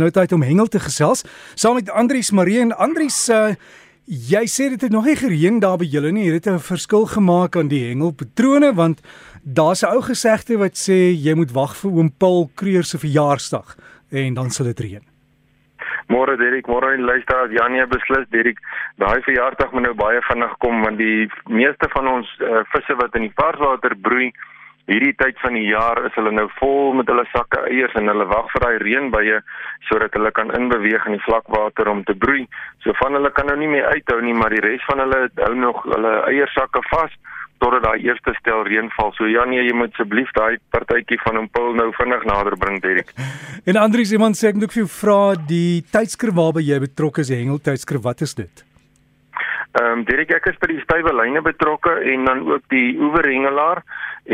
Nou tyd om hengel te gesels saam met Andrius Marie en Andrius uh, jy sê dit het nog nie gereën daar by julle nie. Het dit 'n verskil gemaak aan die hengelpatrone want daar's 'n ou gesegde wat sê jy moet wag vir oom Paul Kreur se verjaarsdag en dan sal dit reën. Môre Derek, môre en luister, Janie beslis Derek, daai verjaarsdag moet nou baie vinnig kom want die meeste van ons uh, visse wat in die varswater broei hierdie tyd van die jaar is hulle nou vol met hulle sakke eiers en hulle wag vir daai reënbuie sodat hulle kan inbeweeg in die vlakwater om te broei. So van hulle kan nou nie meer uithou nie, maar die res van hulle hou nog hulle eiersakke vas totdat daai eerste stel reën val. So ja nee, jy moet asseblief daai partytjie van hom pul nou vinnig nader bring, Derek. En Andrius, iemand sê ek moet vir jou vra die tydskrif waarby jy betrokke is, Hengel tydskrif, wat is dit? Ehm um, Derek ek is by die stywe lyne betrokke en dan ook die oeverhengelaar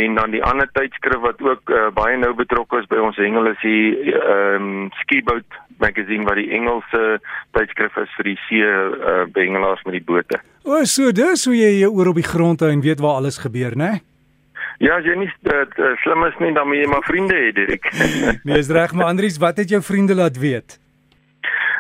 en dan die ander tydskrif wat ook uh, baie nou betrokke is by ons hengel is die ehm um, skiboat magazine wat die Engelse tydskrif is vir die see uh, hengelaars met die bote. O, so dis hoe jy jou oor op die grond hou en weet waar alles gebeur, né? Ja, jy nie uh, slim is nie dan moet jy maar vriende hê, Derek. nee, is reg, maar Andries, wat het jou vriende laat weet?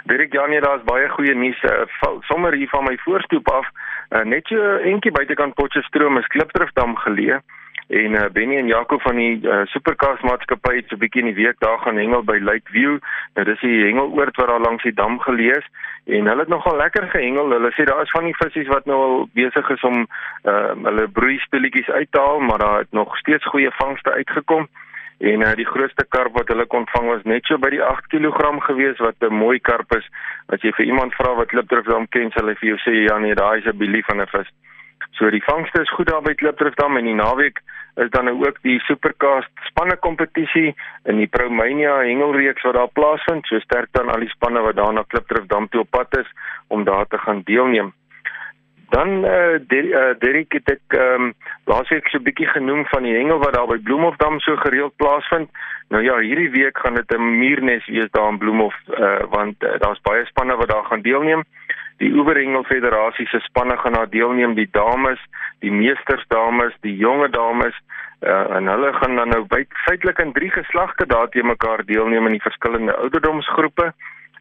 Dirk Janie, daar's baie goeie nuus. Uh, sommer hier van my voorstoep af, uh, net so eentjie buitekant Potchefstroom is Klipdrifdam geleë en uh, Benny en Jaco van die uh, Supercars maatskappy het so 'n bietjie in die week daar gaan hengel by Lakeview. Nou dis die hengeloord wat daar langs die dam geleë is en hulle het nogal lekker gehengel. Hulle sê daar is van die visse wat nou al besig is om uh, hulle broeispeletjies uit te haal, maar daar het nog steeds goeie vangste uitgekom. En uh, die grootste karp wat hulle kon vang was net so by die 8 kg gewees wat 'n mooi karp is. As jy vir iemand vra wat Klipdrifdam ken, sal hy vir jou sê ja nee, daai is 'n belief van 'n vis. So die vangste is goed daar by Klipdrifdam en die naweek is dan nou ook die Supercast spanne kompetisie in die Promania hengelreeks wat daar plaasvind. So sterk dan al die spanne wat daar na Klipdrifdam toe op pad is om daar te gaan deelneem. Dan eh uh, Derek het ek ehm um, laasweek so 'n bietjie genoem van die hengel wat daar by Bloemhofdam so gereeld plaasvind. Nou ja, hierdie week gaan dit 'n muurnes wees daar in Bloemhof eh uh, want uh, daar's baie spanne wat daar gaan deelneem. Die Oeverhengel Federasie se spanne gaan daar deelneem, die dames, die meesters dames, die jonge dames uh, en hulle gaan dan nou feitelik in drie geslagte daar te mekaar deelneem in die verskillende ouderdomsgroepe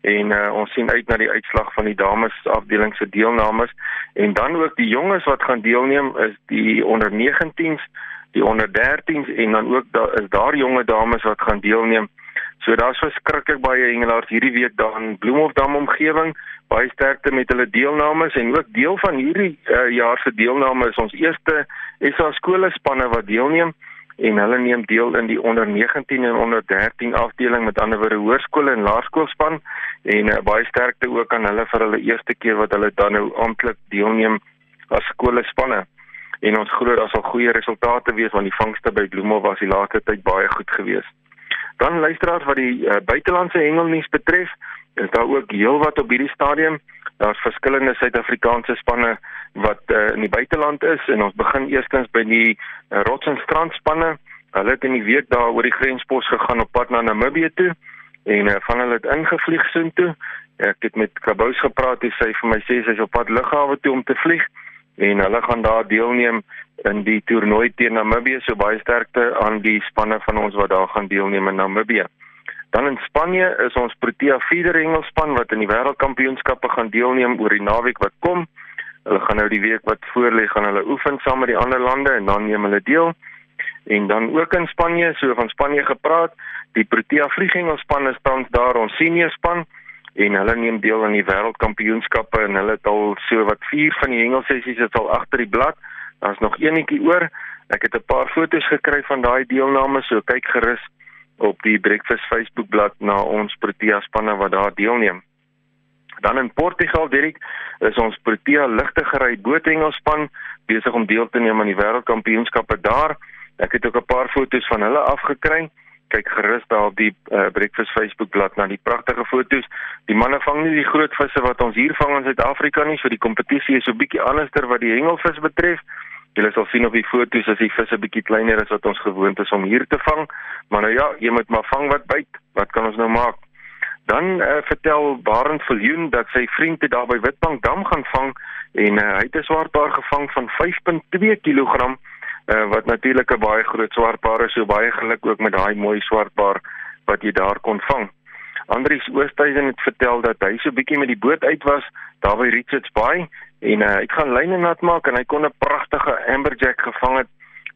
en uh, ons sien uit na die uitslag van die dames afdeling se deelnames en dan ook die jonges wat gaan deelneem is die onder 19s, die onder 13s en dan ook daar is daar jonge dames wat gaan deelneem. So daar's verskriklik baie hengelaars hierdie week daar in Bloemhofdam omgewing, baie sterkte met hulle deelnames en ook deel van hierdie uh, jaar se deelname is ons eerste SA skole spanne wat deelneem en hulle neem deel in die onder 19 en onder 13 afdeling met ander woorde hoërskole en laerskoolspan en uh, baie sterkte ook aan hulle vir hulle eerste keer wat hulle dan nou amptelik deelneem as skole spanne en ons glo daar sal goeie resultate wees want die vangste by Bloemhof was die laaste tyd baie goed geweest. Dan luisteraars wat die uh, buitelandse hengelnuus betref, is daar ook heelwat op hierdie stadium. Daar's verskillende Suid-Afrikaanse spanne wat uh, in die buiteland is en ons begin eerstens by die uh, Rots en Strand spanne. Hulle het in die week daar oor die grenspos gegaan op pad na Namibië toe en uh, van hulle het ingevlieg soontoe. Ek het met Kabous gepraat en sy vir my sê sy's op pad lughawe toe om te vlieg en hulle gaan daar deelneem in die toernooi teen Namibië so baie sterkte aan die spanne van ons wat daar gaan deelneem in Namibië. Dan in Spanje is ons Protea Feeder Engelspan wat in die wêreldkampioenskappe gaan deelneem oor die naweek wat kom. Hulle gaan nou die week wat voorlê gaan hulle oefen saam met die ander lande en dan neem hulle deel. En dan ook in Spanje, so van Spanje gepraat, die Protea Vliegengelspan is tans daar ons senior span en hulle neem deel aan die wêreldkampioenskappe en hulle het al so wat 4 van die hengelsessies is al agter die blad. Daar's nog eenetjie oor. Ek het 'n paar foto's gekry van daai deelname, so kyk gerus op die Breakfast Facebookblad na ons Protea spanne wat daar deelneem. Dan in Portugal, Dirk, is ons Protea ligtegery boothengelspan besig om deel te neem aan die wêreldkampioenskappe daar. Ek het ook 'n paar foto's van hulle afgekry kyk gerus daar op die uh, Breakfast Facebook bladsy na die pragtige foto's. Die manne vang nie die groot visse wat ons hier vang in Suid-Afrika nie, so die kompetisie is so bietjie anderster wat die hengelvis betref. Julle sal sien op die foto's as die visse bietjie kleiner is wat ons gewoond is om hier te vang. Maar nou ja, jy moet maar vang wat byt. Wat kan ons nou maak? Dan uh, vertel Barend Viljoen dat sy vriend het daar by Witbank dam gaan vang en uh, hy het 'n swaarpaar gevang van 5.2 kg uh, wat natuurlik 'n baie groot swartbaar is, so baie geluk ook met daai mooi swartbaar wat jy daar kon vang. Andries Oosthuizen het vertel dat hy so bietjie met die boot uit was daar by Richards Bay en uh, hy gaan lyne nat maak en hy kon 'n pragtige amberjack gevang het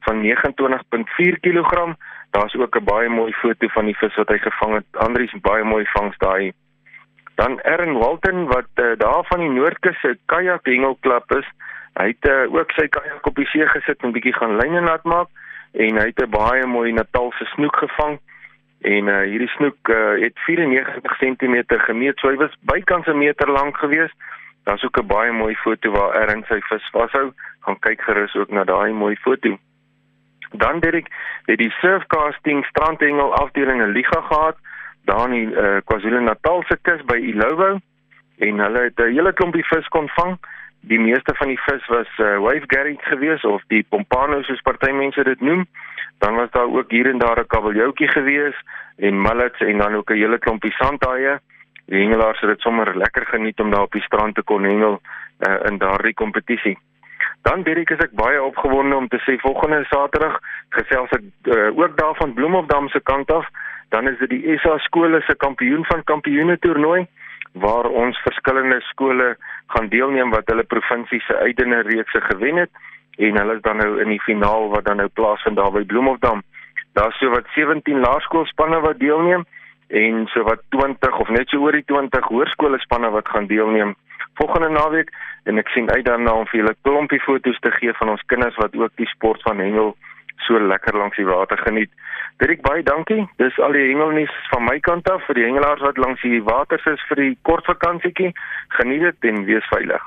van 29.4 kg. Daar's ook 'n baie mooi foto van die vis wat hy gevang het. Andries baie mooi vangs daai. Dan Erin Walton wat uh, daar van die Noordkus se kajak hengelklub is. Hy het uh, ook sy kajak op die see gesit en bietjie gaan lyne nat maak en hy het 'n baie mooi Natalse snoek gevang. En uh, hierdie snoek uh, het 94 cm gemeet. So hy was bykans 'n meter lank geweest. Daar's ook 'n baie mooi foto waar Erin sy vis vashou. Gaan kyk gerus ook na daai mooi foto. Dan Dirk het die surfcasting strandhengel afdeling 'n liga gehad daar in uh, KwaZulu-Natal se kus by Ilowo en hulle het 'n hele klompie vis kon vang. Die meeste van die vis was uh, wave garage geweest of die pompano soos party mense dit noem. Dan was daar ook hier en daar 'n kabeljoutjie geweest en mullets en dan ook 'n hele klompie sandhaie. Die hengelaars het dit sommer lekker geniet om daar op die strand te kon hengel uh, in daardie kompetisie. Dan Derek is ek baie opgewonde om te sê volgende Saterdag gesels ek uh, ook daar van Bloemhofdam se kant af dan is dit die SA skole se kampioen van kampioene toernooi waar ons verskillende skole gaan deelneem wat hulle provinsie se uitdene reekse gewen het en hulle is dan nou in die finaal wat dan nou plaasvind daar by Bloemhofdam. Daar's so wat 17 laerskoolspanne wat deelneem en so wat 20 of net so oor die 20 hoërskoolspanne wat gaan deelneem volgende naweek en ek sien uit daarna om vir julle klompie foto's te gee van ons kinders wat ook die sport van hengel so lekker langs die water geniet. Dirk baie dankie. Dis al die hengelnuus van my kant af vir die hengelaars wat langs die water is vir die kort vakansietjie. Geniet dit en wees veilig.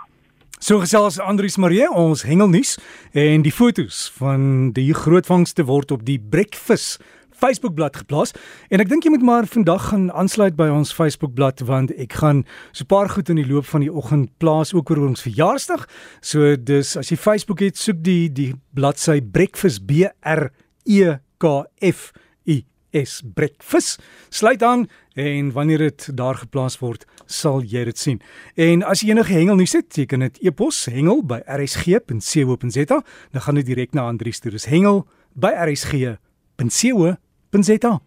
So gesels Andrius Marie ons hengelnuus en die fotos van die groot vangste word op die Breakfast Facebookblad geplaas en ek dink jy moet maar vandag gaan aansluit by ons Facebookblad want ek gaan so 'n paar goed in die loop van die oggend plaas ook oor ons verjaarsdag. So dis as jy Facebook het, soek die die bladsy Breakfast B R E K F I S Breakfast. Sluit aan en wanneer dit daar geplaas word, sal jy dit sien. En as jy enige hengelnuus het, jy kan dit e-pos hengel by rsg.co.za, dan gaan dit direk na Andrius toe. Dis hengel by rsg.co.za www.co.za